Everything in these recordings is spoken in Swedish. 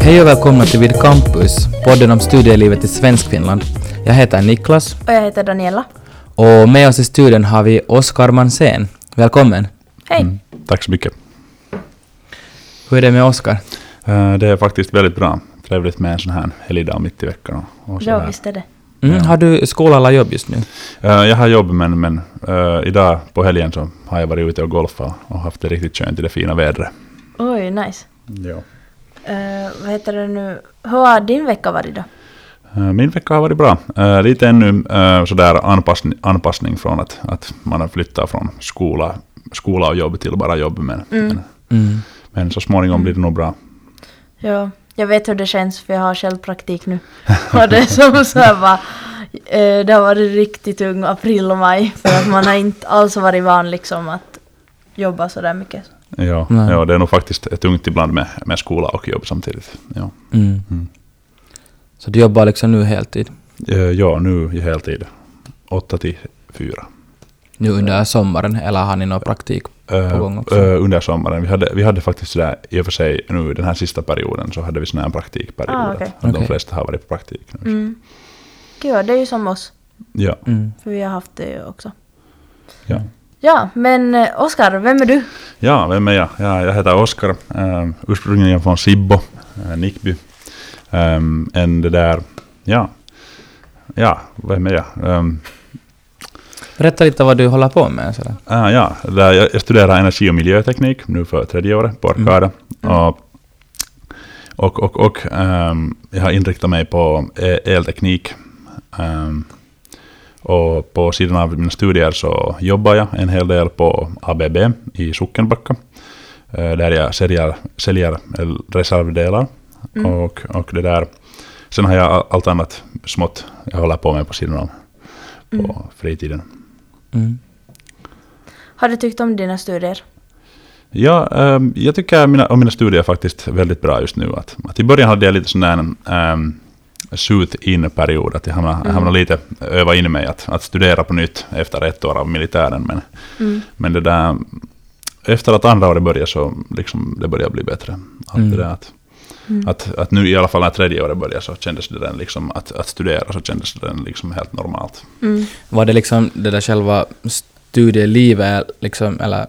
Hej och välkomna till Vid Campus, podden om studielivet i Svenskfinland. Jag heter Niklas Och jag heter Daniela. och med oss i studion har vi Oskar Mansén. Välkommen! Hej! Mm, tack så mycket. Hur är det med Oskar? Eh, Det är faktiskt väldigt bra. Trevligt med en sån här helgdag mitt i veckan. Och, Ja, visst är det. Mm, Ja. Har du skola eller jobb just nu? Eh, Jag har jobb men, men eh, idag på helgen så har jag varit ute och golfat och haft det riktigt skönt i det fina vädret. Oj, nice. Ja. Uh, vad heter det nu? Hur har din vecka varit då? Min vecka har varit bra. Lite ännu eh, sådär anpassning, anpassning från att, att man har flyttat från skola, skola och jobb till bara jobb. Men, Mm. men, Mm. Men så småningom blir det nog bra. Ja, jag vet hur det känns för jag har själv praktik nu. Och det är som så här bara, eh, det har varit riktigt tung april och maj för att man har inte alls varit van liksom att jobba så där mycket. Ja, Nej. ja, det är nog faktiskt tungt ibland med, med skola och jobb samtidigt. Ja, Mm. Mm. Så du jobbar liksom nu heltid? Eh, ja nu i heltid. 8 till 4. Nu under sommaren, eller har ni någon praktik? Eh, eh, under sommaren. Vi hade, vi hade faktiskt sådär, i och för sig nu den här sista perioden så hade vi sån här praktikperiod. Ah, okej. att De Okej. flesta har varit på praktik nu. Mm. Gud, det är ju som oss. Ja, Mm. För vi har haft det ju också. ja. Ja, men eh, Oskar, vem är du? ja, vem är jag? Ja, jag heter Oskar, eh, ursprungligen från Sibbo, eh, Nickby. Um, en det där, ja, ja, vem är jag? Um, Berätta lite vad du håller på med. Sådär. Ah, ja, jag studerar energi och miljöteknik nu för tredje året på Arkada. Mm. Och, och, och, och ehm, jag har inriktat mig på e- elteknik. Ehm, och på sidan av mina studier så jobbar jag en hel del på ABB i Sockenbacka. eh, där jag säljer, säljer el- reservdelar. Mm. Och, och det där. Sen har jag all- allt annat smått jag håller på med på sidan av på Mm. fritiden. Mm. Har du tyckt om dina studier? Ja, ehm, jag tycker mina, om mina studier är faktiskt väldigt bra just nu. Att, att I början hade jag lite sån där um, shoot-in-period, att jag hamnade, Mm. hamnade lite öva in mig att, att studera på nytt efter ett år av militären. Men, Mm. men det där, efter att andra året började så liksom det började bli bättre. Att, Mm. det där, att, Mm. att, att nu i alla fall när tredje året började så kändes det den liksom, att, att studera så kändes det den liksom helt normalt. Mm. Var det liksom det där själva studielivet, liksom, eller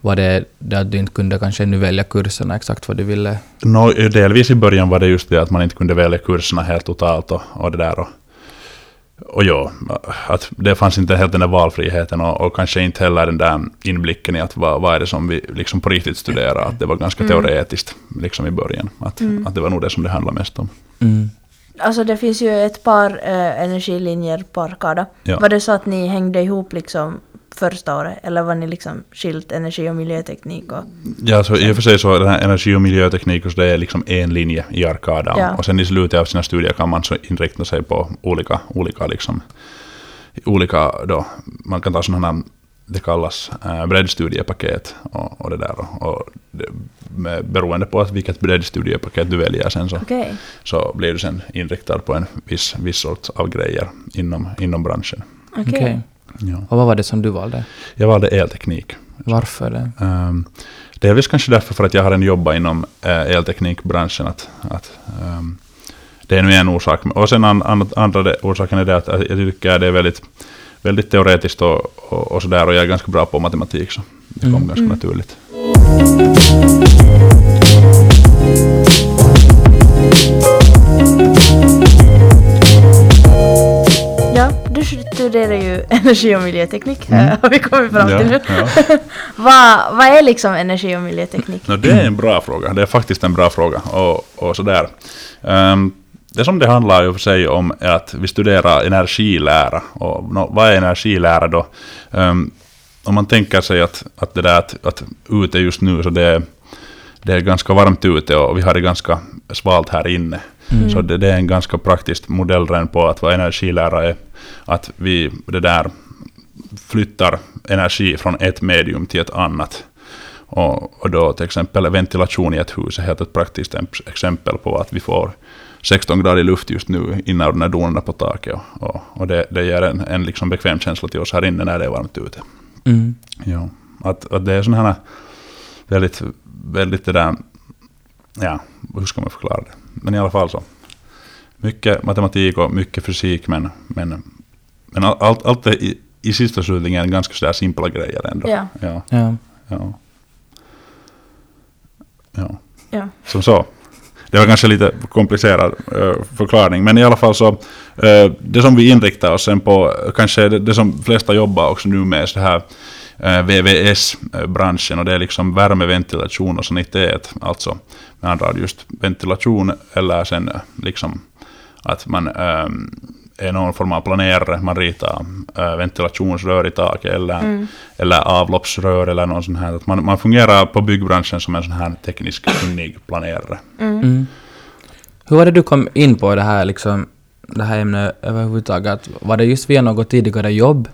var det det att du inte kunde kanske ännu välja kurserna exakt vad du ville? No, delvis i början var det just det att man inte kunde välja kurserna helt totalt och, och det där. Och, och ja, att det fanns inte helt den där valfriheten och, och kanske inte heller den där inblicken i att vad, vad är det som vi liksom på riktigt studerar. Att det var ganska Mm. teoretiskt liksom i början. Att, Mm. att det var nog det som det handlade mest om. Mm. Alltså det finns ju ett par eh, energilinjer på Arkada. Ja. Var det så att ni hängde ihop liksom första året? Eller var ni liksom skilt energi och miljöteknik? Och, Ja, så i och för sig så den här energi och miljöteknik och så det är liksom en linje i Arkada. Ja. Och sen i slutet av sina studier kan man så inrikta sig på olika, olika liksom, olika då, man kan ta sådana här, det kallas äh, breddstudiepaket och, och det där. Och, och det, med, beroende på att vilket breddstudiepaket du väljer sen så, Okej. så blir du sen inriktad på en viss, viss sorts av grejer inom, inom branschen. Okej. Okej. Ja. Och vad var det som du valde? Jag valde elteknik. Varför det? Um, delvis kanske därför för att jag har en jobba inom uh, elteknikbranschen. Att, att, ehm, det är nu en orsak. Och sen an, an, andra orsaken är det att jag tycker det är väldigt, väldigt teoretiskt och, och, och sådär. Och jag är ganska bra på matematik så det kom Mm. ganska Mm. naturligt. Du studerar ju energi och miljöteknik. Mm. har vi kommit fram till nu. ja. Vad, vad är liksom energi och miljöteknik? No, det är en bra fråga. Det är faktiskt en bra fråga. Och, och sådär. Um, det som det handlar ju för sig om är att vi studerar energilära. Och nå, vad är energilära då? Um, om man tänker sig att, att det där att, att ute just nu så det är, det är ganska varmt ute och vi har det ganska svalt här inne. Mm. Så det, det är en ganska praktisk modellren på att vad energilära är. Att vi det där flyttar energi från ett medium till ett annat. Och, och då till exempel ventilation i ett hus är helt ett praktiskt em- exempel på att vi får 16 grader luft just nu innan när donerna på taket. Och, och, och det, det ger en, en liksom bekväm känsla till oss här inne när det är varmt ute. Mm. Ja, att, att det är sådana här väldigt, väldigt det där, ja, hur ska man förklara det? Men i alla fall så. Mycket matematik och mycket fysik, men, men, men all- allt, allt är i, i sista slutningen ganska sådär simpla grejer ändå. Ja. Ja, Ja. ja. ja. Ja. Som så. Det var kanske lite komplicerad eh, förklaring, men i alla fall så eh, det som vi inriktar oss sen på, eh, kanske det, det som flesta jobbar också nu med, så här eh, VVS-branschen och det är liksom värme, ventilation och sanitet, alltså med andra ord just ventilation eller sen eh, liksom att man eh, är någon form av planerare, man ritar eh, ventilationsrör i taket eller, eller avloppsrör eller någon sån här. Att man, man fungerar på byggbranschen som en sån här teknisk kunnig planerare. Mm. Hur var det du kom in på det här, liksom, det här ämnet överhuvudtaget? Var det just via något tidigare jobb?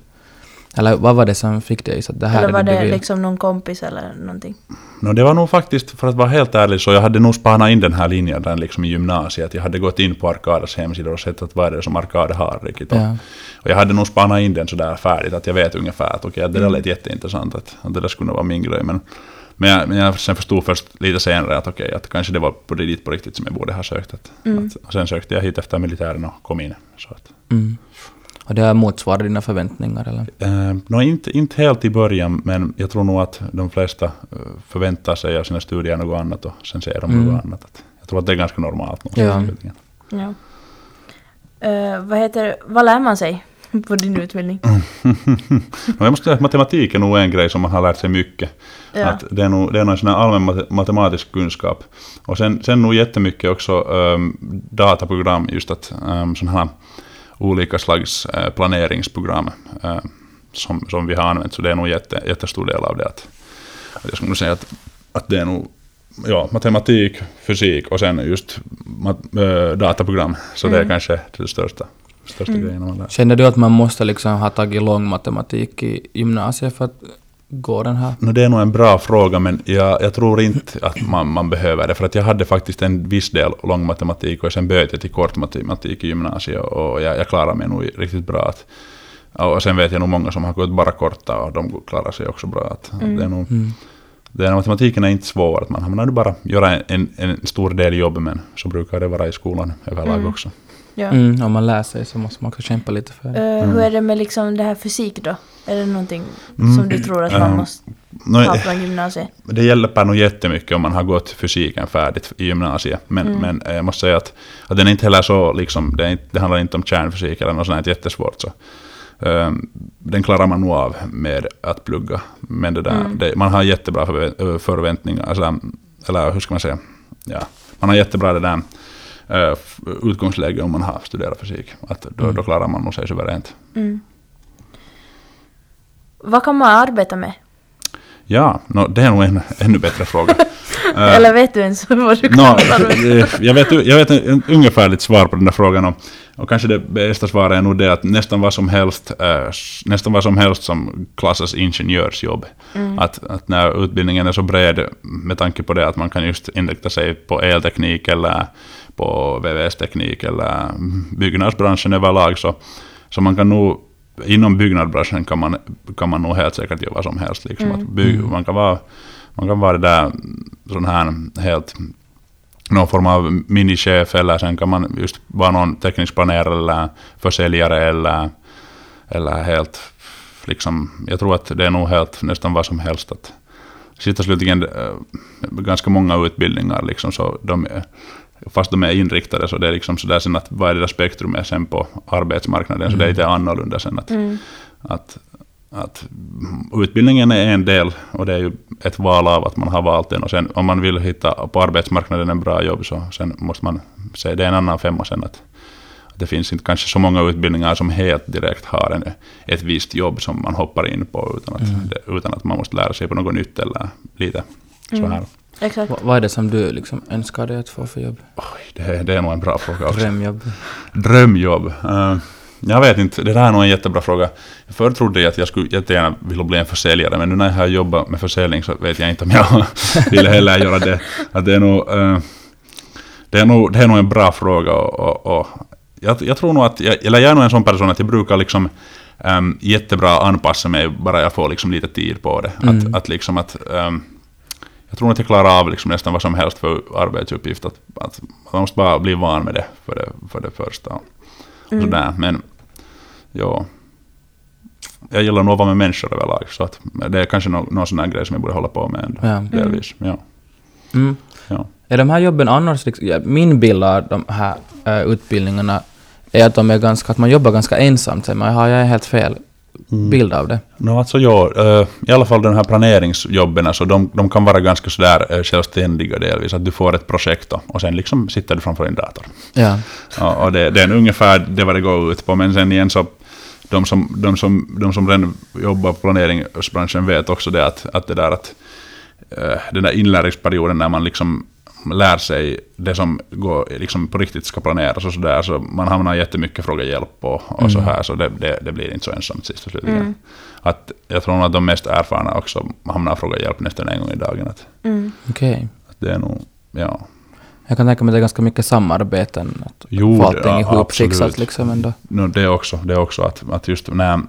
Eller vad var det som fick dig så att det här Eller var det det liksom någon kompis eller någonting? No, det var nog faktiskt, för att vara helt ärlig, så jag hade nog spanat in den här linjen där liksom i gymnasiet. Jag hade gått in på Arkadas hemsida och sett att vad är det som Arkada har riktigt. Och, Ja. och jag hade nog spanat in den sådär färdigt, att jag vet ungefär att okej, det där lät jätteintressant, att, att det där skulle vara min grej. Men, men, jag, men jag sen förstod först lite senare att okej, att kanske det var på det dit på riktigt som jag borde ha sökt. Att, att, och sen sökte jag hit efter militären och kom in. Så att, Mm. Och det har motsvarat dina förväntningar eller? Eh, no, inte, inte helt i början, men jag tror nog att de flesta eh, förväntar sig av sina studier något annat och sen ser de Mm. något annat. Att jag tror att det är ganska normalt. Ja. Ja. Eh, vad heter, vad lär man sig på din utbildning? no, jag måste säga att matematik är nog en grej som man har lärt sig mycket. Ja. Att det är nog, det är nog en sån här allmän mate- matematisk kunskap. Och sen, sen nog jättemycket också um, dataprogram, just att um, sådana här olika slags eh, planeringsprogram eh, som, som vi har använt. Så det är nog jätte, jättestor del av det. Att, att jag skulle nog säga att, att det är nog ja, matematik, fysik och sen just mat, äh, dataprogram. Så det är Mm. kanske det största, största Mm. grejen man lär. Känner du att man måste liksom ha tagit lång matematik i gymnasiet för att gå den här? No, det är nog en bra fråga, men jag, jag tror inte att man, man behöver det. För att jag hade faktiskt en viss del lång matematik och sen bytte jag till kort matematik i gymnasiet och jag, jag klarade mig nog riktigt bra. Att, och sen vet jag nog många som har gått bara korta och de klarar sig också bra. Att Mm. det är nog, Mm. det är, matematiken är inte svår, att man hamnar bara göra en, en, stor del i jobbet, men så brukar det vara i skolan överlag Mm. också. Ja. Mm, om man lär sig så måste man också kämpa lite för det. Mm. Hur är det med liksom det här fysik då? Är det någonting Mm. som du tror att man Eh, måste No, ha från gymnasiet? Det hjälper nog jättemycket om man har gått fysiken färdigt i gymnasiet. Men, Mm. men eh, jag måste säga att, att den är inte heller så, liksom, det, inte, det handlar inte om kärnfysik eller något sånt jättesvårt. Så. ehm, den klarar man nog av med att plugga. Men det där, Mm. det, man har jättebra förvä- förväntningar, alltså, eller hur ska man säga? Ja, man har jättebra det där eh, utgångsläge om man har studerat fysik. Att då, Mm. då klarar man nog sig suveränt. Mm. Vad kan man arbeta med? Ja, no, det är nog en ännu bättre fråga. Eller vet du ens vad du kan Nå, arbeta jag vet, jag vet en, ungefärligt svar på den där frågan. Och, och kanske det bästa svaret är nog det att nästan vad som helst, eh, nästan vad som, helst som klassas ingenjörsjobb. Mm. Att, att när utbildningen är så bred med tanke på det att man kan just inrikta sig på elteknik eller på VVS-teknik eller byggnadsbranschen överlag så, så man kan nog inom byggnadsbranschen kan man, kan man nog helt säkert göra vad som helst. Liksom. Mm. Att bygg, Mm. man, kan vara, man kan vara det där sån här helt någon form av minichef eller sen kan man just vara någon teknisk planerare eller försäljare eller, eller helt liksom, jag tror att det är nog helt nästan vad som helst. Att, sist och slutligen eh, ganska många utbildningar liksom så de är, fast de är inriktade så det är liksom sådär sen att vad är det där spektrumet sen på arbetsmarknaden så det är lite annorlunda sen att, Mm. att, att utbildningen är en del och det är ju ett val av att man har valt den och sen om man vill hitta på arbetsmarknaden en bra jobb så sen måste man se det är en annan femma sen att, att det finns inte kanske så många utbildningar som helt direkt har en, ett visst jobb som man hoppar in på utan att, Mm. det, utan att man måste lära sig på något nytt eller lite så Mm. här. Exakt. Va- vad är det som du liksom önskar dig att få för jobb? Oj, det, är- det är nog en bra fråga också. Drömjobb? Drömjobb. Uh, jag vet inte, det där är nog en jättebra fråga. Förr trodde jag att jag skulle jättegärna vilja bli en försäljare, men nu när jag har jobbat med försäljning så vet jag inte om jag vill heller göra det. Att det, är nog, eh, det, är nog, det är nog en bra fråga. Och, och, och jag, jag tror nog att, jag, eller jag är nog en sån person att jag brukar liksom um, jättebra anpassa mig bara jag får liksom lite tid på det. Mm. Att, att liksom att, um, jag tror att jag klarar av liksom nästan vad som helst för arbetsuppgift. Att, att man måste bara bli van med det för det, för det första. Och Mm. sådär. Men ja, jag gillar nog att vara med människor överlag. Så att det är kanske någon, någon sån här grej som jag borde hålla på med ändå. Ja. Delvis. Ja. Mm. Ja. Är de här jobben annars, liksom, min bild av de här eh, utbildningarna är att de är ganska, att man jobbar ganska ensamt, men jag har jag helt fel bild av det. No, alltså ja, eh, i alla fall de här planeringsjobben, alltså de, de kan vara ganska sådär eh, självständiga delvis. Att du får ett projekt då, och sen liksom sitter du framför din dator. Ja. Ja, och det, det är ungefär det vad det går ut på. Men sen igen så, de som, de som, de som redan jobbar på planeringsbranschen vet också det att, att det där att eh, den där inlärningsperioden när man liksom lär sig det som går, liksom på riktigt ska planeras och sådär. Så man hamnar jättemycket fråga hjälp och, och så här. Så det, det, det blir inte så ensamt sist och slutligen. Mm. Att jag tror att de mest erfarna också hamnar fråga hjälp nästan en gång i dagen. Att, Mm. Okej. att det är nog, ja. Jag kan tänka mig att det är ganska mycket samarbeten, att Jo, få allting ja, ihopfixat absolut. liksom ändå. No, det också, det också att, att just när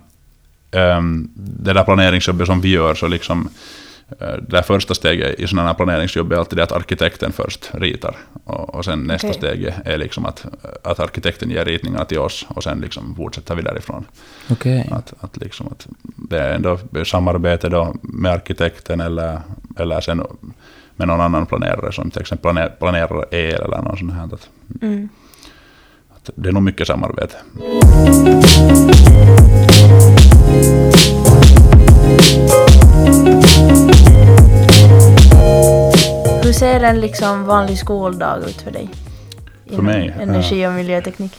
um, det där planeringsjobbet som vi gör så liksom det där första steget i sådana här planeringsjobb är alltid det att arkitekten först ritar. Och, och sen nästa Okej. steg är liksom att, att arkitekten ger ritningarna till oss och sen liksom fortsätter vi därifrån. Okej. Att, att, liksom att det är ändå samarbete då med arkitekten eller, eller sen med någon annan planerare som till exempel planer, planerar el eller något sånt här. Att, Mm. att det är nog mycket samarbete. Hur ser en liksom vanlig skoldag ut för dig? Inom mig? Energi och miljöteknik.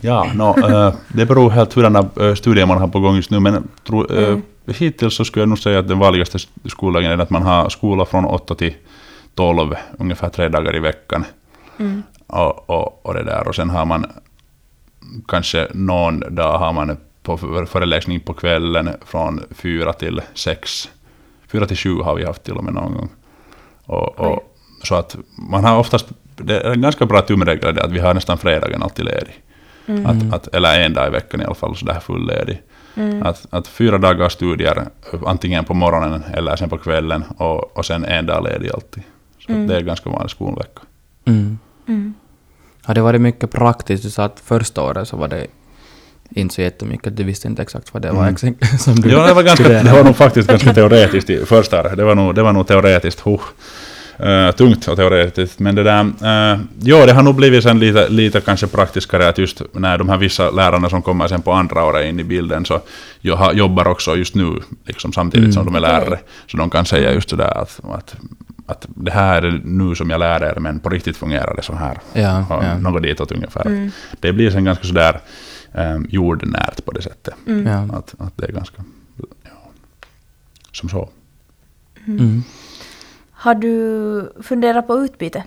Ja, no, eh, det beror helt hurdana uh, studier man har på gång just nu, men tro, eh, Mm. hittills så skulle jag nog säga att den vanligaste skoldagen är att man har skola från 8 till 12, ungefär tre dagar i veckan. Mm. Och, och, och det där, och sen har man kanske någon dag har man på för- föreläsning på kvällen från 4 till 6. 4 till 7 har vi haft till och med någon gång. Och, och, så att man har oftast, det är en ganska bra tumregel det att vi har nästan fredagen alltid ledig. Mm. Att, att, eller en dag i veckan i alla fall, så där fulledig. Mm. Att, att fyra dagars studier, antingen på morgonen eller sen på kvällen, och, och sen en dag ledig alltid. Så Mm. det är ganska vanlig skolvecka. Mm. Mm. Har det varit mycket praktiskt? Du sa att första året så var det inte så jättemycket, du visste inte exakt vad det var Mm. exakt, som du Jo, det var, ganska, det var nog faktiskt ganska teoretiskt i första. Det var nog, det var nog teoretiskt. Huh. Eh, tungt och teoretiskt. Men det där, uh, jo, det har nog blivit sen lite, lite kanske praktiskare att just när de här vissa lärarna som kommer sen på andra året in i bilden så jo, har, jobbar också just nu liksom samtidigt Mm. som de är lärare. Så de kan säga just det där att, att, att det här är nu som jag lär er men på riktigt fungerar det så här. Ja, Och ja. Något ditåt ungefär. Mm. Det blir sen ganska sådär um, jordnärt på det sättet. Mm. Att, att det är ganska... Ja, som så. Mm. Har du funderat på utbyte?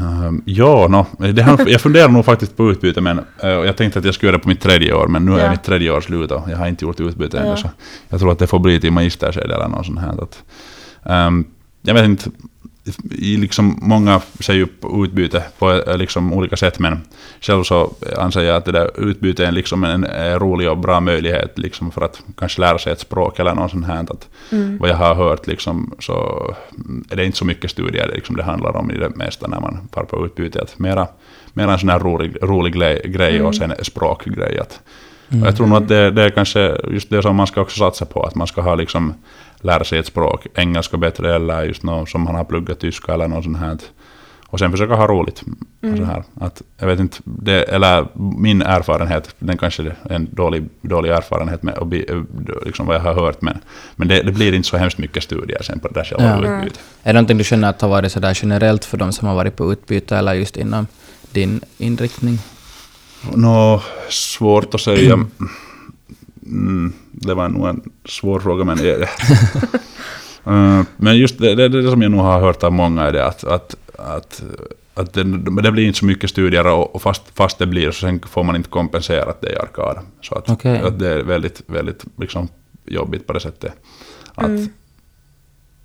Um, ja, no, det har, jag funderar nog faktiskt på utbyte, men uh, jag tänkte att jag skulle göra det på mitt tredje år, men nu är Ja. mitt tredje år slut och jag har inte gjort utbyte ännu, Ja. så jag tror att det får bli till magisterskede eller något sånt här. Att, um, jag vet inte, i liksom, många ser ju utbyte på eh, liksom, olika sätt, men själv så anser jag att det där utbyte är liksom en, en rolig och bra möjlighet liksom, för att kanske lära sig ett språk eller något sånt här. Att, Mm. vad jag har hört liksom, så är det inte så mycket studier liksom, det handlar om i det mesta när man far på utbyte. Att mera, mera en sån här rolig, rolig grej, grej Mm. och sen språkgrej. Att, Mm. och jag tror nog att det, det är kanske just det som man ska också satsa på. Att man ska ha liksom, lära sig ett språk, engelska bättre eller just något som man har pluggat tyska eller något sånt här. Och sen försöka ha roligt. Och så här. Att, jag vet inte, det, eller min erfarenhet, den kanske är en dålig, dålig erfarenhet med och bi, liksom vad jag har hört, men, men det, det blir inte så hemskt mycket studier sen på det där själva Ja. utbytet. Är det någonting du känner att har varit sådär generellt för de som har varit på utbyte eller just inom din inriktning? Nå, svårt att säga. Mm, det var nog en svår fråga, men... Eh, men just det, det, det som jag nog har hört av många är det att, att, att, att det, det blir inte så mycket studier och, och fast, fast det blir så sen får man inte kompenserat det i arkad. Så att, Okej. att det är väldigt, väldigt liksom, jobbigt på det sättet. Att, Mm.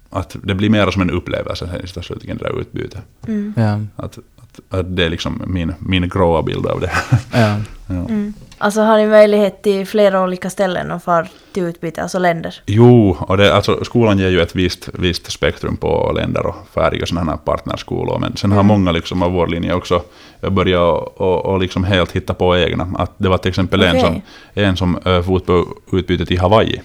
att det blir mer som en upplevelse sen i slutligen, det där utbytet. Mm. Ja. Att, att, det är liksom min, min gråa bild av det. Ja. ja. Mm. Alltså har ni möjlighet till flera olika ställen och far till utbyte, alltså länder? Jo, och det, alltså, skolan ger ju ett visst, visst spektrum på länder och färdiga sådana här partnerskolor. Men sen har Mm. många liksom av vår linje också börjat och, och, och liksom helt hitta på egna. Att det var till exempel en Okej. som, en som uh, for på utbyte till Hawaii.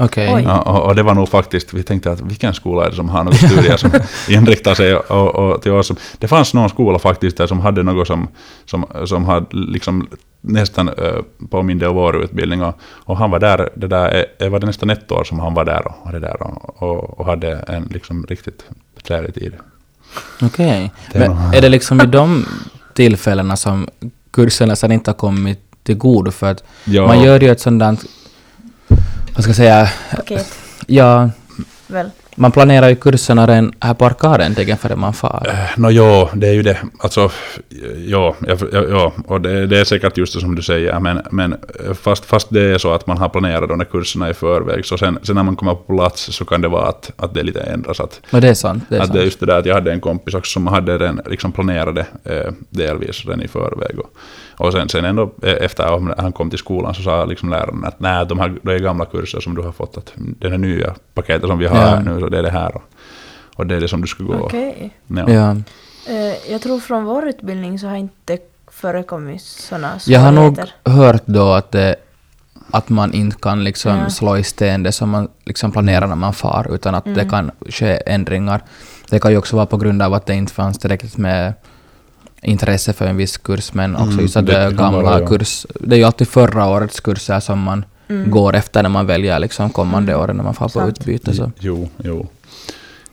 Okej. Oj. Ja, och, och det var nog faktiskt, vi tänkte att vilken skola är det som har några studier som inriktar sig och, och till oss. Det fanns någon skola faktiskt där som hade något som, som, som hade liksom nästan uh, påminde om vår utbildning. Och, och han var där, det där eh, var det nästan ett år som han var där och, det där och, och, och hade en liksom riktigt trevlig tid. Okej. Det är Men är det liksom i de tillfällena som kurserna sen inte har kommit till godo? För att Ja. man gör ju ett sånt där, vad ska jag säga, Paket, ja, väl? man planerar ju kurserna redan här på arkaden till före man far. Eh, Nå jo, det är ju det. Alltså, ja, ja, ja, ja och det, det är säkert just det som du säger, men, men eh, fast, fast det är så att man har planerat de där kurserna i förväg, så sen, sen när man kommer på plats så kan det vara att, att det lite ändras. Att, Men det är sant. Det är att sant. det är just det där att jag hade en kompis också som hade den liksom planerade eh, delvis den i förväg. Och, och sen, sen ändå eh, efter att han kom till skolan så sa liksom läraren att nej, de, här, de är gamla kurser som du har fått, att det är nya paketet som vi har Ja. här nu, så det är det här. Och, och det är det som du ska gå. Okej. Ja. Ja. Eh, jag tror från vår utbildning så har inte förekommit sådana Jag har nog hört då att, det, att man inte kan liksom Ja. slå i sten det som man liksom planerar när man far, utan att det Mm. kan ske ändringar. Det kan ju också vara på grund av att det inte fanns tillräckligt med intresse för en viss kurs, men också Mm, just att det det gamla vara, ja. kurs... Det är ju alltid förra årets kurser som man Mm. går efter när man väljer liksom kommande Mm. åren när man far på utbyte. Så. Jo, jo.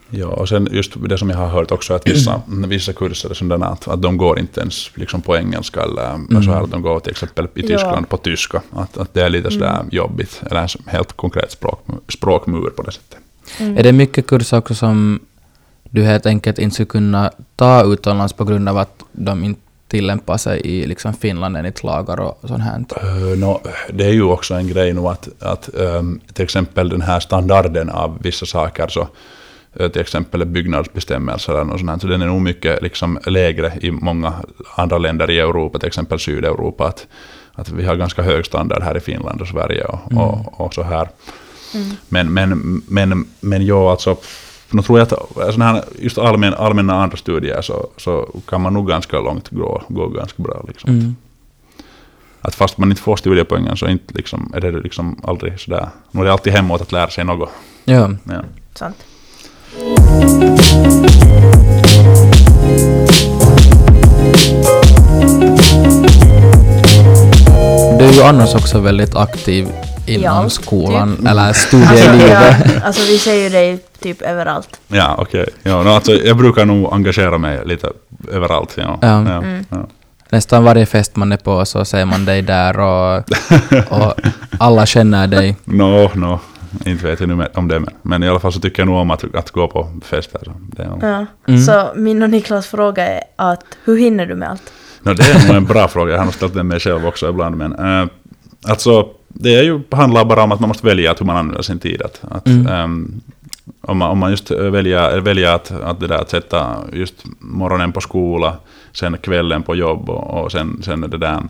Ja, och sen just det som jag har hört också att vissa, vissa kurser är sådana att, att de går inte ens liksom på engelska eller Mm. så här att de går till exempel i Ja. Tyskland på tyska. Att, att det är lite sådär Mm. jobbigt, eller en helt konkret språk, språkmur på det sättet. Mm. Är det mycket kurser också som du helt enkelt inte skulle kunna ta utomlands på grund av att de inte tillämpar sig i liksom Finland enligt lagar och sånt här? Uh, no, det är ju också en grej nu att, att um, till exempel den här standarden av vissa saker, så uh, till exempel byggnadsbestämmelser eller något sånt här, så den är nog mycket liksom lägre i många andra länder i Europa, till exempel Sydeuropa, att, att vi har ganska hög standard här i Finland och Sverige och, Mm. och, och så här. Mm. Men, men, men, men ja, alltså, nu tror jag att här, just allmän, allmänna andra studier så, så kan man nog ganska långt gå, gå ganska bra. Liksom. Mm. Att fast man inte får studiepoängen så inte liksom, är det liksom aldrig sådär. Nu är det alltid hemåt att lära sig något. Ja. Ja. Sant. Du är ju annars också väldigt aktiv inom Ja, skolan, typ. eller Alltså, studielivet. jag, alltså vi ser ju dig typ överallt. Ja, okej. Ja, no, alltså, jag brukar nog engagera mig lite överallt. Ja. Ja. Ja, Mm. ja. Nästan varje fest man är på så ser man dig där och, och alla känner dig. No, no. Inte vet jag nu om det, men, men i alla fall så tycker jag nog om att, att gå på fester. Ja. Mm. Så min och Niklas fråga är att hur hinner du med allt? no, det är nog en bra fråga. Jag har nog ställt den mig själv också ibland. Men, uh, alltså, det är ju, handlar bara om att man måste välja att hur man använder sin tid. Att, att, Mm. ehm, om, man, om man just väljer, väljer att, att, det där, att sätta just morgonen på skola, sen kvällen på jobb och, och sen, sen det där,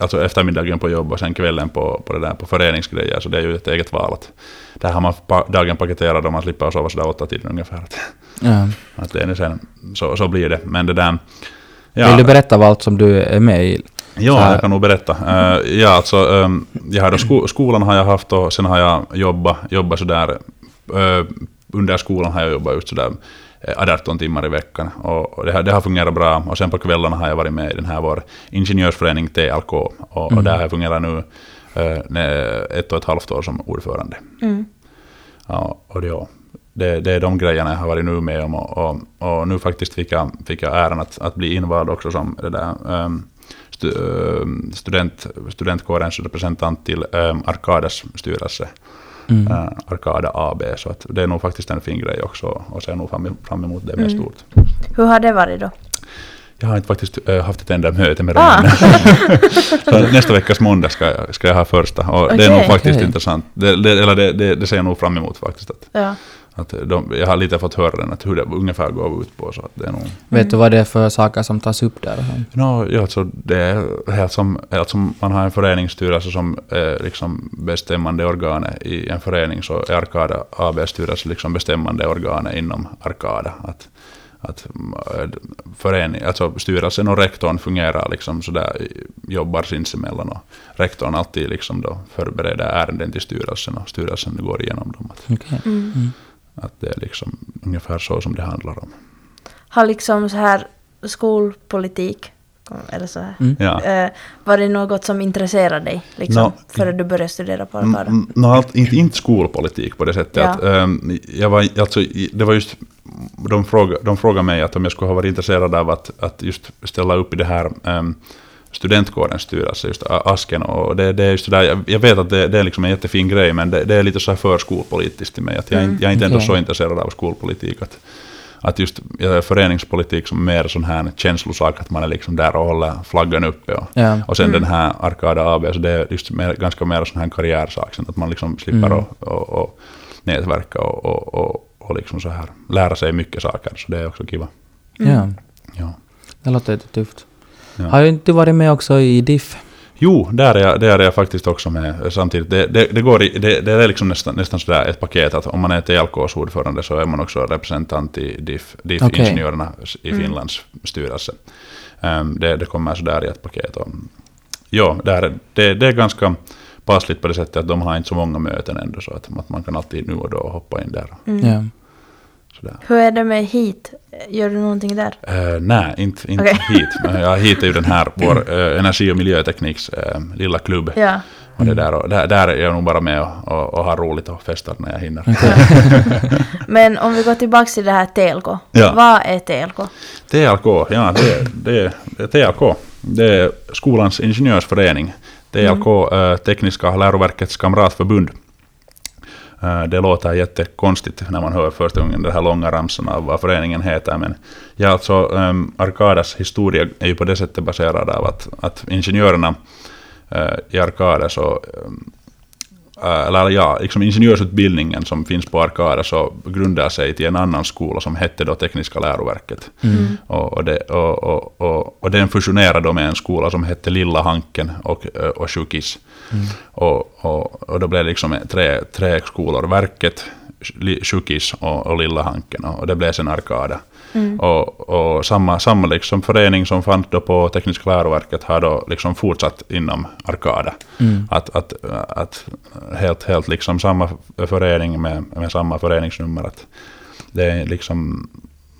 alltså eftermiddagen på jobb och sen kvällen på, på, det där, på föreningsgrejer. Så det är ju ett eget val. Att, där har man dagen paketerad och man slipper sova sådär åtta timmar ungefär. Att, Ja. att det är sen, så, så blir det. Men det där... Vill du berätta vad allt som du är med i? Så Ja, här- jag kan nog berätta. Eh, ja, alltså, um, jag har då sko skolan har jag haft och sen har jag jobbat, jobbat sådär, uh, under skolan har jag jobbat just sådär eh, 18 timmar i veckan. Och, det, har, det har fungerat bra. Och sen på kvällarna har jag varit med i den här vår ingenjörsförening TLK. Och, och Mm. där har jag fungerat nu ne- ett och ett halvt år som ordförande. Mm. Ja, och det, ja, det, det är de grejerna jag har varit nu med om. Och, och, och nu faktiskt fick jag, fick jag äran att, att bli invald också som det där, um, student, studentkårens representant till um, Arkadas styrelse. Mm. Uh, Arkada AB. Så att det är nog faktiskt en fin grej också. Och ser nog fram, fram emot det med Mm. stort. Hur har det varit då? Jag har inte faktiskt haft ett enda möte med Ah. dem. så nästa veckas måndag ska, jag- ska jag ha första. Och det är nog faktiskt Okej. intressant. Det, det, eller det, det, det ser jag nog fram emot faktiskt. Att, Ja. Att de, jag har lite fått höra den, att hur det ungefär går ut på. Så att det är nog... Vet du vad det är för saker som tas upp där? No, ja, alltså det är helt som, helt som man har en föreningsstyrelse som är liksom bestämmande organet i en förening så är Arkada AB-styrelse liksom bestämmande organet inom Arkada. Att, att äh, förening, alltså styrelsen och rektorn fungerar liksom sådär, jobbar sinsemellan och rektorn alltid liksom då förbereder ärenden till styrelsen och styrelsen går igenom dem. Att, Okej. Mm. Att det är liksom ungefär så som det handlar om. Har liksom så här skolpolitik, eller så här, Mm. Ja. eh, var det något som intresserade dig liksom, Nå, före du började studera på Arkada? nå, allt, inte, inte skolpolitik på det sättet. Ja. Att, ehm, jag var, alltså, det var just, de, fråga, de frågade mig att om jag skulle ha varit intresserad av att, att just ställa upp i det här um, studentkårens styrelse, just Asken. Och det, det är just där, jag, jag vet att det, det är liksom en jättefin grej, men det, det är lite så här för skolpolitiskt till mig. Att jag, inte- jag är inte ändå Okej. så intresserad av skolpolitik. Att, att just föreningspolitik som mer sån här känslosak, att man är liksom där och håller flaggan uppe. Och, Ja. och sen den här Arkada AB, så det är just mer, ganska mer sån här karriärsak, att man liksom slipper Mm. att och, och nätverka och, och, och, och liksom så här lära sig mycket saker, så det är också kiva. ja. Ja. Det låter lite tufft. Ja. Har ju inte du varit med också i DIF? Jo, där är, jag, där är jag faktiskt också med samtidigt. Det, det, det, går i, det, det är liksom nästan, nästan sådär ett paket att om man är TLKs ordförande så är man också representant i DIF, DIF Okej. Ingenjörerna i Finlands styrelse. Ehm, det, det kommer sådär i ett paket. Och, ja, där, det, det är ganska passligt på det sättet att de har inte så många möten ändå så att, att man kan alltid nu och då hoppa in där. Mm. Ja. Sådär. Hur är det med hit? Gör du någonting där? Uh, nej, inte, inte Okej. hit. Ja, hit är ju den här, vår eh, energi och miljötekniks eh, lilla klubb. Ja. Och det där, och där, där är jag nog bara med och, och, och har roligt och festar när jag hinner. Men om vi går tillbaka till det här TLK. Ja. Vad är TLK? TLK, ja det, det, det är TLK. Det är skolans ingenjörsförening. TLK, eh, Tekniska läroverkets kamratförbund. Eh, det låter jättekonstigt när man hör första gången den här långa ramsan av vad föreningen heter. Men ja, alltså, um, Arkadas historia är ju på det sättet baserad av att, att ingenjörerna uh, i Arkada så um, ehm, eller ja, liksom ingenjörsutbildningen som finns på Arkada så grundar sig till en annan skola som hette då Tekniska läroverket. Mm. Och, och, det, och, och, och, och den fusionerade då med en skola som hette Lilla Hanken och, och Sjukis. Mm. Och, och, och då blev det liksom tre, tre skolor, Verket, Sjukis och, och Lilla Hanken. Och det blev sen Arkada. Mm. Och, och samma, samma liksom förening som fanns då på Tekniska läroverket har då liksom fortsatt inom Arkada. Mm. Att, att, att helt, helt liksom samma förening med, med samma föreningsnummer. Att det är liksom,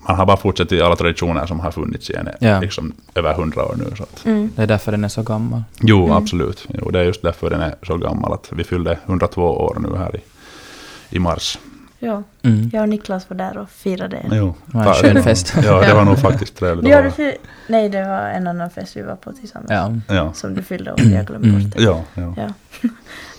man har bara fortsatt i alla traditioner som har funnits i en, Ja. liksom över hundra år nu. Så att, Mm. Det är därför den är så gammal. jo, Mm. absolut. Jo, det är just därför den är så gammal. Att vi fyllde 102 år nu här i, i mars. Ja. Mm. Jag och Niklas var där och firade. Jo, Det var en skön fest. Ja, det var nog faktiskt trevligt. Vara- fy- Nej, det var en annan fest vi var på tillsammans. Ja. Ja, Som du fyllde år, jag glömde Mm. bort det. ja, ja. Ja.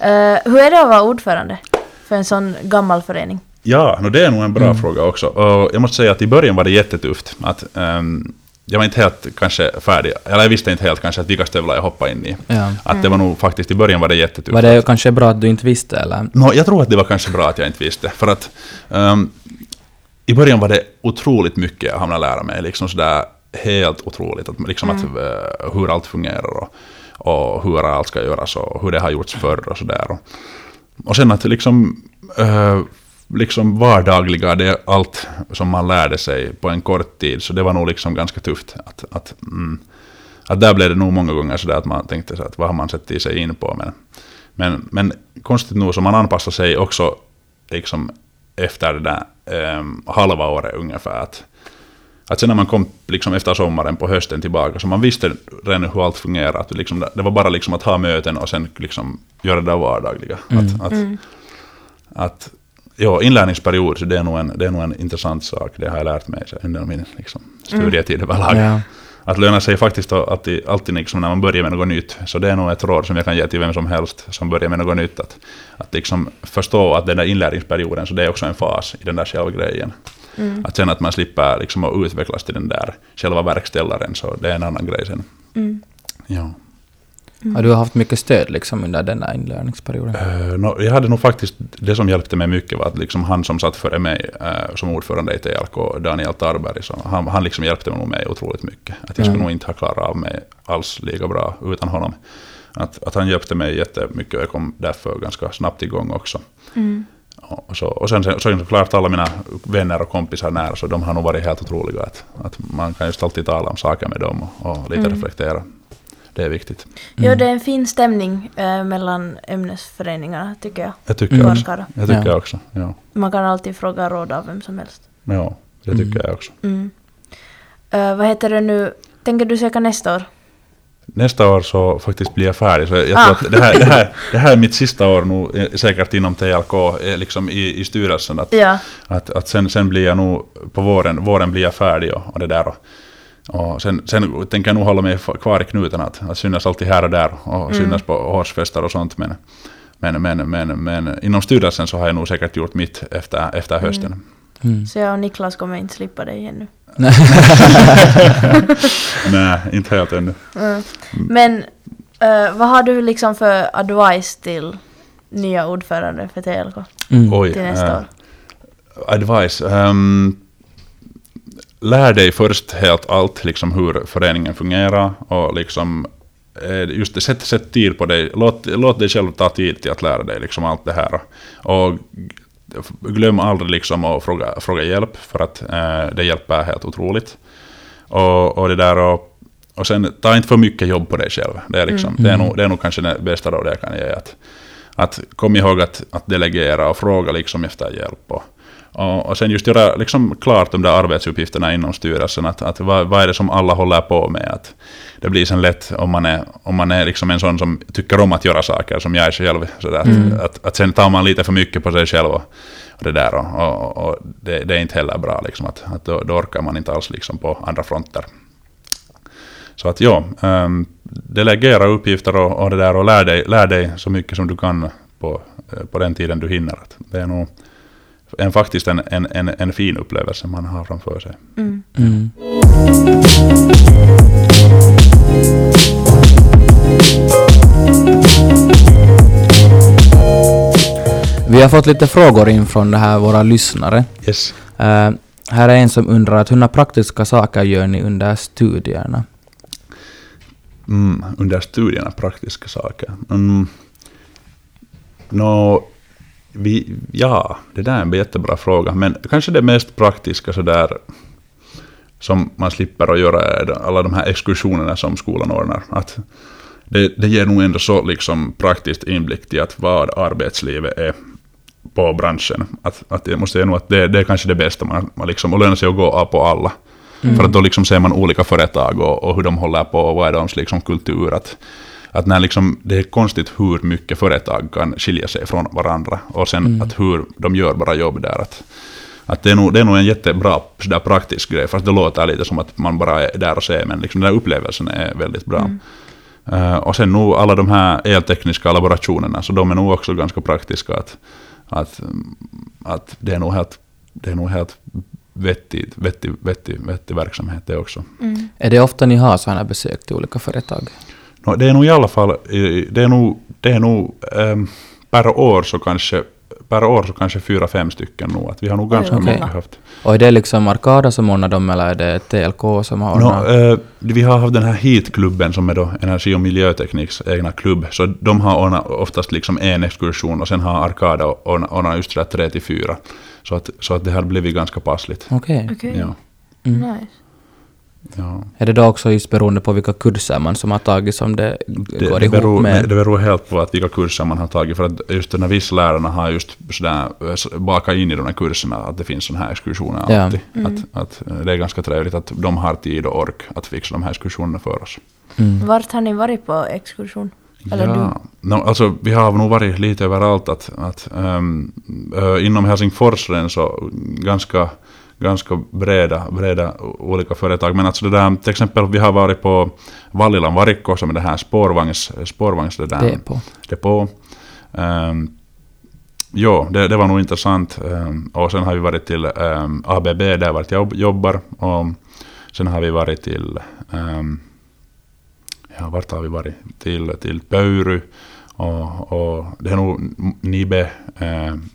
Eh, hur är det att vara ordförande för en sån gammal förening? Ja, no, det är nog en bra Mm. fråga också. Och jag måste säga att i början var det jättetufft. Att, ehm, jag var inte helt kanske färdig, eller jag visste inte helt kanske att vilka stövlar jag hoppade in i. ja. Att det var nog faktiskt, i början var det jättetufft. Var det kanske bra att du inte visste eller? Nå, jag tror att det var kanske bra att jag inte visste. För att ehm, i början var det otroligt mycket jag hamnade lära mig. Liksom sådär helt otroligt. Att, liksom att, eh, hur allt fungerar och, och hur allt ska göras och hur det har gjorts förr och sådär. Och, och sen att liksom, eh, liksom vardagliga, det är allt som man lärde sig på en kort tid. Så det var nog liksom ganska tufft. Att, att, mm, att där blev det nog många gånger sådär att man tänkte så att vad har man sett i sig in på. Men, men, men konstigt nog så man anpassar sig också liksom efter det där ehm, halva året ungefär. Att, att sen när man kom liksom efter sommaren på hösten tillbaka så man visste redan hur allt fungerar. Att det, liksom, det var bara liksom att ha möten och sen liksom göra det vardagliga. Mm. Att, att, att, ja, inlärningsperiod, så det är, nog en, det är nog en intressant sak. Det har jag lärt mig så under min liksom, studietid överlag. Ja. Att löna sig faktiskt att alltid, alltid liksom när man börjar med något nytt. Så det är nog ett råd som jag kan ge till vem som helst som börjar med något nytt. Att, att liksom förstå att den där inlärningsperioden, så det är också en fas i den där själva grejen. Mm. Att sen att man slipper liksom att utvecklas till den där själva verkställaren, så det är en annan grej sen. Mm. Ja. Har du haft mycket stöd liksom under den här inlärningsperioden? Eh, nå, jag hade nog faktiskt, det som hjälpte mig mycket var att liksom han som satt före mig uh, som ordförande i TLK, Daniel Tarberg, så han, han liksom hjälpte nog mig otroligt mycket. Att jag skulle Mm. nog inte ha klarat av mig alls lika bra utan honom. Att, att han hjälpte mig jättemycket och jag kom därför ganska snabbt igång också. Mm. Och, så, och sen, sen såklart alla mina vänner och kompisar nära, så de har nog varit helt otroliga. Att, att man kan just alltid tala om saker med dem och, och lite Mm. reflektera. Det är viktigt. Jo, det är en fin stämning eh, mellan ämnesföreningarna tycker jag. Jag tycker, Mm. också, jag tycker Ja. också. Ja, Man kan alltid fråga råd av vem som helst. ja det tycker Mm. jag också. Mm. Eh, vad heter det nu? Tänker du söka nästa år? Nästa år så faktiskt blir jag färdig. Så jag Ah. tror att det här, det, här, det här är mitt sista år nu, eh, säkert inom TLK, eh, liksom i, i styrelsen. Att, Ja. att, att sen, sen blir jag nog, på våren, våren blir jag färdig och, och det där. Och, och sen, sen tänker jag nog hålla mig kvar i knuten, att, att synas alltid här och där och Mm. synas på årsfester och sånt. Men, men, men, men, men inom styrelsen så har jag nog säkert gjort mitt efter, efter hösten. Mm. Så jag och Niklas kommer inte slippa dig ännu. Nej, inte helt ännu. Mm. Men eh, vad har du liksom för advice till nya ordförande för TLK Mm. Oj, till nästa eh, år? Advice. ehm, lär dig först helt allt, liksom hur föreningen fungerar och liksom eh, just det, sätt, sätt tid på dig. Låt, låt dig själv ta tid till att lära dig liksom allt det här. Och glöm aldrig liksom att fråga, fråga hjälp, för att eh, det hjälper helt otroligt. Och, och det där och, och sen, ta inte för mycket jobb på dig själv. Det är, liksom, Mm. det är, nog, det är nog kanske det bästa rådet jag kan ge. Att, att kom ihåg att, att delegera och fråga liksom efter hjälp. Och, och, och sen just göra liksom klart de där arbetsuppgifterna inom styrelsen. Att, att vad, vad är det som alla håller på med? Att det blir sen lätt om man är, om man är liksom en sån som tycker om att göra saker, som jag är själv. Sådär, Mm. att, att, att sen tar man lite för mycket på sig själv. Och, och det där. Och, och, och det, det är inte heller bra. Liksom, att, att då, då orkar man inte alls liksom på andra fronter. Så att ja, um, delegera uppgifter och, och det där och lär dig, lär dig så mycket som du kan på, eh, på den tiden du hinner. Det är nog en, faktiskt en, en, en, en fin upplevelse man har framför sig. Mm. Mm. Vi har fått lite frågor in från det här, våra lyssnare. Yes. Eh, här är en som undrar att hur praktiska saker gör ni under studierna? Mm, under studierna, praktiska saker. Mm. Nå, vi, ja, det där är en jättebra fråga. Men kanske det mest praktiska sådär som man slipper att göra är alla de här exkursionerna som skolan ordnar. Att det, det ger nog ändå så liksom praktiskt inblick i att vad arbetslivet är på branschen. Att, att jag måste säga nog att det, det är kanske det bästa, man, man liksom, och lönar sig att gå på alla. För att då liksom ser man olika företag och, och hur de håller på och vad är deras liksom kultur. Att, att när liksom, det är konstigt hur mycket företag kan skilja sig från varandra. Och sen Mm. att hur de gör bara jobb där. Att, att det, är nog, det är nog en jättebra sådär praktisk grej. Fast det låter lite som att man bara är där och ser. Men liksom den där upplevelsen är väldigt bra. Mm. Eh, och sen nog alla de här eltekniska laborationerna. Så de är nog också ganska praktiska. Att, att, att det är nog helt, det är nog helt vettig, vettig, vettig, vettig verksamhet det också. Mm. Är det ofta ni har sådana besök till olika företag? No, det är nog i alla fall, det är nog, det är nog ehm, per år så kanske per år så kanske fyra, fem stycken nog. Att vi har nog ganska mycket många. haft. Och är det liksom Arkada som ordnar dem eller är det TLK som har No, ordnat? eh, vi har haft den här HEAT-klubben som är då Energi och miljötekniks egna klubb. Så de har ordnat oftast liksom en exkursion och sen har Arkada ordnat, ordnat just det där tre till fyra. Så att, så att det har blivit ganska passligt. Okej. Okej, Ja, Mm. nice. Ja. Är det då också just beroende på vilka kurser man som har tagit som det, Det, går det, ihop beror, med? det beror helt på att vilka kurser man har tagit. För att just när vissa lärarna har just sådär eh, bakat in i de här kurserna att det finns sådana här exkursioner Ja. alltid. Mm. Att, att eh, det är ganska trevligt att de har tid och ork att fixa de här exkursionerna för oss. Mm. Vart har ni varit på exkursion? Eller ja. No, alltså, vi har nog varit lite överallt. Att, att, ehm, ö, inom Helsingfors så ganska, ganska breda, breda olika företag. Men alltså det där, till exempel vi har varit på Vallilan Varikko som är det här spårvagns, spårvagns det där, Det är på. depå. Ehm, jo, det, det var nog intressant. Um, och sen har vi varit till um, ABB, där vart jag jobbar. Och sen har vi varit till, um, ja vart har vi varit? Till, till Pöyry. Och, och det är nog Nibe, um,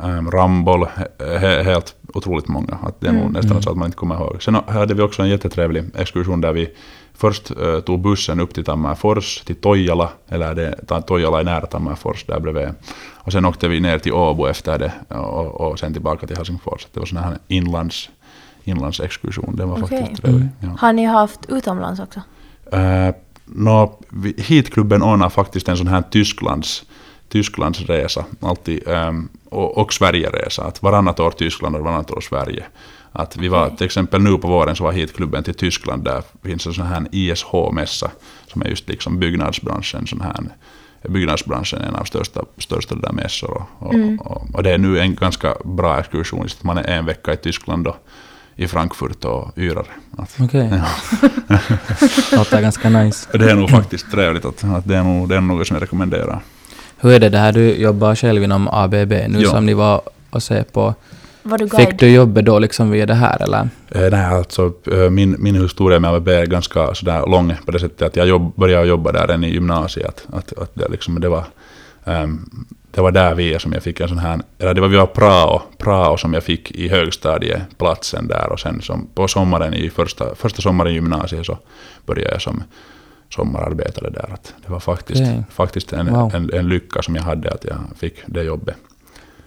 um, Ramboll, he, helt otroligt många. Att det är nog Mm. nästan så att man inte kommer ihåg. Sen hade vi också en jättetrevlig exkursion där vi först uh, tog bussen upp till Tammerfors, till Tojala, eller det, Tojala är nära Tammerfors där bredvid. Och sen åkte vi ner till Åbo efter det och, och sen tillbaka till Helsingfors. Det var sån här inlands, inlandsexkursion. Det var Okej. faktiskt trevlig. Mm. Ja. Har ni haft utomlands också? Uh, no, Heatklubben ordnar faktiskt en sån här Tysklands, Tysklandsresa, alltid, ehm, och, och Sverigeresa. Att varannat år Tyskland och varannat år Sverige. Att vi var till exempel nu på våren så var Heatklubben till Tyskland. Där finns en sån här ISH-mässa som är just liksom byggnadsbranschen. Sån här, byggnadsbranschen är en av största, största där mässor. Och, och, Mm. och, och det är nu en ganska bra exkursion. Man är en vecka i Tyskland och i Frankfurt och yrar. Okej. ja. Låter ganska nice. Det är nog faktiskt trevligt. Att, att det, är nog, det är något som jag rekommenderar. Hur är det det här, du jobbar själv inom ABB nu Ja. som ni var och se på. Var du? Fick du jobbet då liksom via det här eller? Eh, nej, alltså, eh, min, min historia med ABB är ganska sådär lång på det sättet att jag jobb, började jobba där än i gymnasiet. Att, att det, liksom, det, var, ehm, det var där vi som jag fick en sån här, eller det var via prao, prao som jag fick i högstadieplatsen där och sen som, på sommaren i första, första sommaren i gymnasiet så började jag som sommararbetare där. Att det var faktiskt, Okej. faktiskt en, Wow. en, en lycka som jag hade att jag fick det jobbet.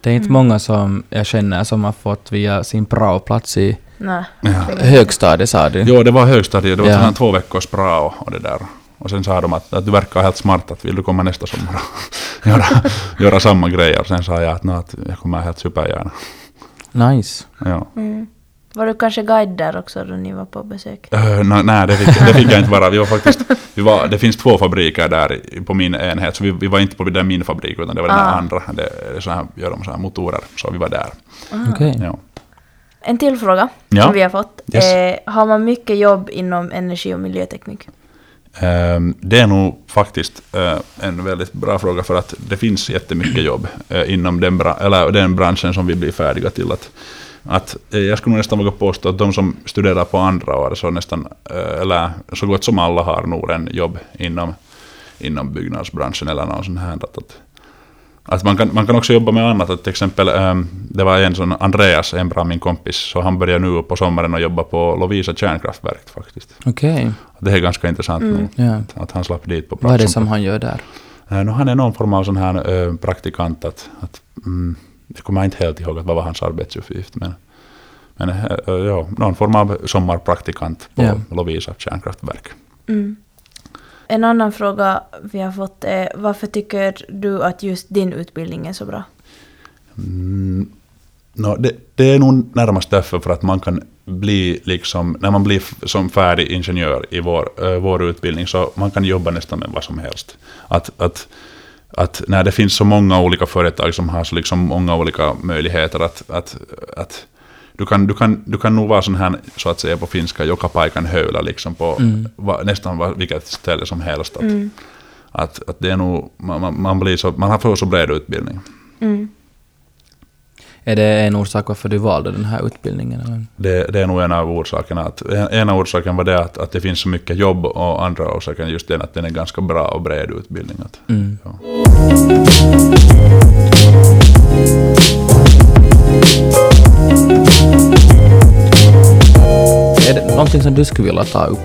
Det är inte Mm. många som jag känner som har fått via sin praoplats i Nej. Ja. högstadiet sa du? Jo, det var högstadiet. Det var Ja. två veckors prao och det där. Och sen sa de att, att du verkar helt smart, att vill du komma nästa sommar och göra, göra samma grejer. Och sen sa jag att, "Nå, att jag kommer helt supergärna. Nice. Ja. Mm. Var du kanske guide där också då ni var på besök? Uh, nej, det fick, det fick jag inte vara. Vi var faktiskt, vi var, det finns två fabriker där på min enhet, så vi, vi var inte på den min fabrik, utan det var den Ah. andra. Det, så här, gör de så här motorer, så vi var där. Okej. Ja. En till fråga Ja. som vi har fått. Yes. Eh, har man mycket jobb inom energi och miljöteknik? Ehm, Det är nog faktiskt eh, en väldigt bra fråga för att det finns jättemycket jobb eh, inom den, bra- eller den branschen som vi blir färdiga till. Att, att, eh, jag skulle nästan våga påstå att de som studerar på andra år, så nästan, eh, eller så gott som alla har nog en jobb inom, inom byggnadsbranschen eller någon sån här. Att, att, att man, kan, man kan också jobba med annat. Att till exempel, ehm, det var en sån Andreas, en bra min kompis, så han börjar nu på sommaren att jobba på Lovisa kärnkraftverk faktiskt. Okej. Det är ganska intressant Mm. nog. Ja. Att, att han slapp dit på Vad är det plats. som han gör där? Eh, no, han är någon form av sån här praktikant. Att, att, mm, jag kommer inte helt ihåg att vad var hans arbetsuppgift. Men, men eh, ja, någon form av sommarpraktikant på Ja. Lovisa kärnkraftverk. Mm. En annan fråga vi har fått är varför tycker du att just din utbildning är så bra? Mm, no, det, det är nog närmast därför för att man kan bli liksom, när man blir som färdig ingenjör i vår, eh, vår utbildning så man kan jobba nästan med vad som helst. Att, att, att när det finns så många olika företag som har så liksom många olika möjligheter att, att, att du kan, du, kan, du kan nog vara sån här, så att säga på finska, joka paikan höla liksom på Mm. va, nästan va, vilket ställe som helst. Att, Mm. att, att det är nog, man, man, blir så, man har för så bred utbildning. Mm. Är det en orsak varför du valde den här utbildningen? Eller? Det, det är nog en av orsakerna. Att, en- ena orsaken var det att, att det finns så mycket jobb och andra orsaken just den att den är ganska bra och bred utbildning. Att, Mm. ja. Är det någonting som du skulle vilja ta upp?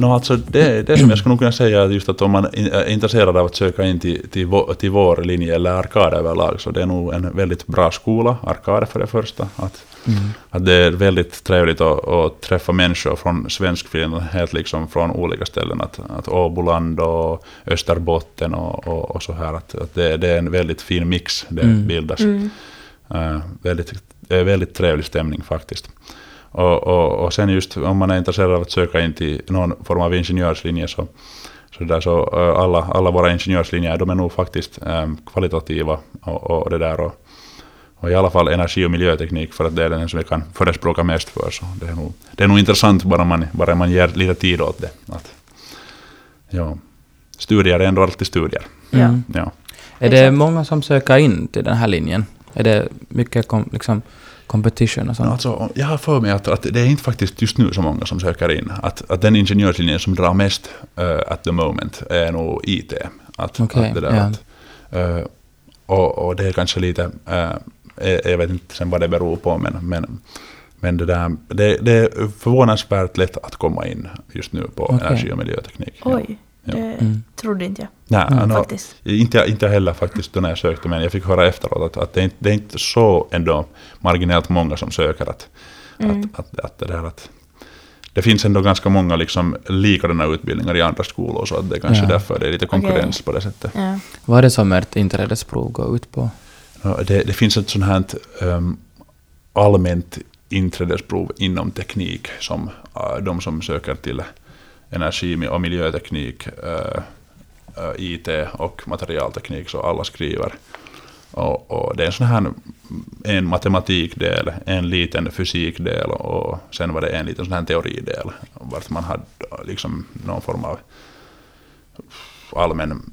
No, alltså det, det som jag skulle nog kunna säga är just att om man är intresserad av att söka in till, till, vår, till vår linje eller Arkade överlag så det är nog en väldigt bra skola, Arkade för det första. Att, Mm. att det är väldigt trevligt att, att träffa människor från Svenskfinland, helt liksom från olika ställen. Att, att Åboland och Österbotten och, och, och så här. Att, att det, det är en väldigt fin mix det Mm. bildas. Mm. Eh, väldigt, eh, väldigt trevlig stämning faktiskt. Och, och, och sen just om man är intresserad av att söka in till någon form av ingenjörslinje så, så, där, så alla, alla våra ingenjörslinjer de är nog faktiskt eh, kvalitativa och, och det där. Och, och i alla fall energi och miljöteknik för att det är den som vi kan förespråka mest för. Så det, är nog, det är nog intressant bara man, bara man ger lite tid åt det. Att, ja, studier är ändå alltid studier. Ja. Mm. Ja. Är det många som söker in till den här linjen? Är det mycket kom, liksom, competition och sånt? No, alltså, jag har för mig att, att det är inte faktiskt just nu så många som söker in. Att, att den ingenjörslinjen som drar mest uh, at the moment är nog IT. Att, Okej, att det där ja. att, eh, och, och det är kanske lite, uh, jag, vet inte sen vad det beror på, men, men, men det, där, det, det är förvånansvärt lätt att komma in just nu på Okej. energi och miljöteknik. Oj, Ja. Det Mm. trodde inte jag Nej, Mm. no, faktiskt. inte, inte heller faktiskt då när jag sökte, men jag fick höra efteråt att, att det, är inte, det är inte så ändå marginellt många som söker. Att, Mm. att, att, att, det där att det finns ändå ganska många liksom likadana utbildningar i andra skolor, så att det är kanske Ja. därför det är lite konkurrens på det sättet. Ja. Vad är det som ert inträdesprov går ut på? Det, det finns ett sånt här um, allmänt inträdesprov inom teknik som uh, de som söker till energi och miljöteknik, uh, uh, IT och materialteknik, så alla skriver. Och, och det är en sån här en matematikdel, en liten fysikdel och sen var det en liten sån här teoridel, vart man hade liksom någon form av allmän,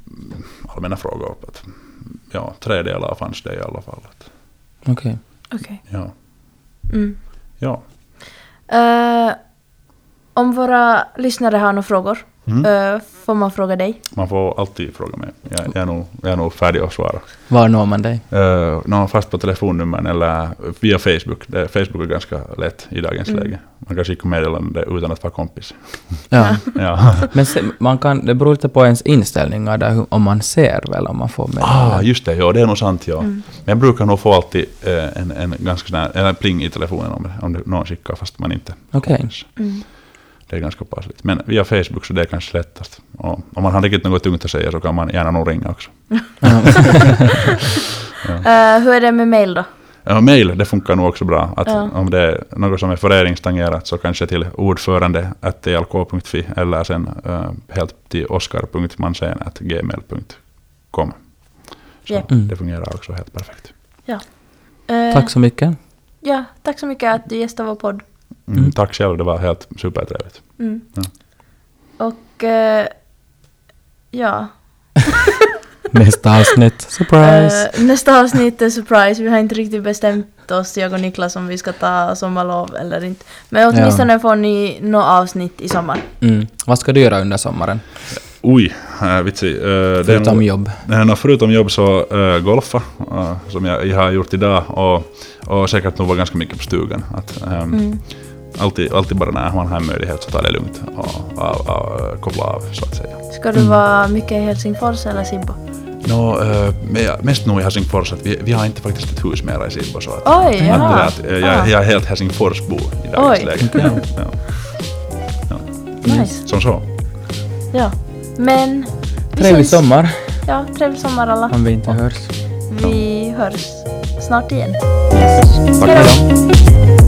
allmänna frågor. Att, ja, tre delar fanns det i alla fall. Okej. Okej. ja, Mm. ja. Eh, om våra lyssnare har några frågor, Mm. eh, får man fråga dig? Man får alltid fråga mig. Jag, jag, är, nog, jag är nog färdig att svara. Var når man dig? Uh, fast på telefonnummer eller via Facebook. Det, Facebook är ganska lätt i dagens Mm. läge. Man kan skicka meddelande utan att vara kompis. Ja. Ja. Men se, man kan, det beror lite på ens inställningar där, om man ser väl om man får med. ah, just det. Ja, det är nog sant. Ja. Mm. Men jag brukar nog få alltid eh, en, en ganska sån här, en pling i telefonen om, om det, någon skickar fast man inte Okej. kompis. Det är ganska passligt. Men via Facebook så det är kanske lättast. Och om man har riktigt något tungt att säga så kan man gärna nog ringa också. Eh, hur är det med mail då? Ja, mail, det funkar nog också bra. Att Ja. Om det är något som är föreningstangerat så kanske till ordförande tlk.fi eller sen uh, helt till oskar.mansen.gmail.com. Så Japp. Mm. det fungerar också helt perfekt. Eh, Tack så mycket. Ja, tack så mycket att du gästade vår podd. Mm, Mm. Tack själv, det var helt supertrevligt. Mm. Ja. Och eh, ja, Nästa avsnitt. Surprise! Eh, nästa avsnitt är surprise. Vi har inte riktigt bestämt oss, jag och Niklas, om vi ska ta sommarlov eller inte. Men åtminstone får ni något avsnitt i sommar. Mm. Vad ska du göra under sommaren? Oj, äh, vitsi. Uh, det är Förutom nog- jobb. Nej, förutom jobb så uh, golfa, uh, som jag, jag har gjort idag. Och, och säkert nog vara ganska mycket på stugan. Att, ehm, Mm. Alltid, alltid bara när man har en möjlighet så tar det lugnt och, och, och koppla av så att säga. Ska du Mm. vara mycket i Helsingfors eller Sibbo? No, uh, mest nog i Helsingfors, att vi, vi har inte faktiskt ett hus mera i Sibbo. Så att, Oj, är att, eh, jag, Ah. jag är helt Helsingforsbo i dagens Oj. läge. Okej. Ja. Nice. Som så. Ja. Men... vi Trevlig syns. sommar, Ja, trevlig sommar alla. om vi inte hörs. Vi hörs snart igen. Yes. Tack för idag.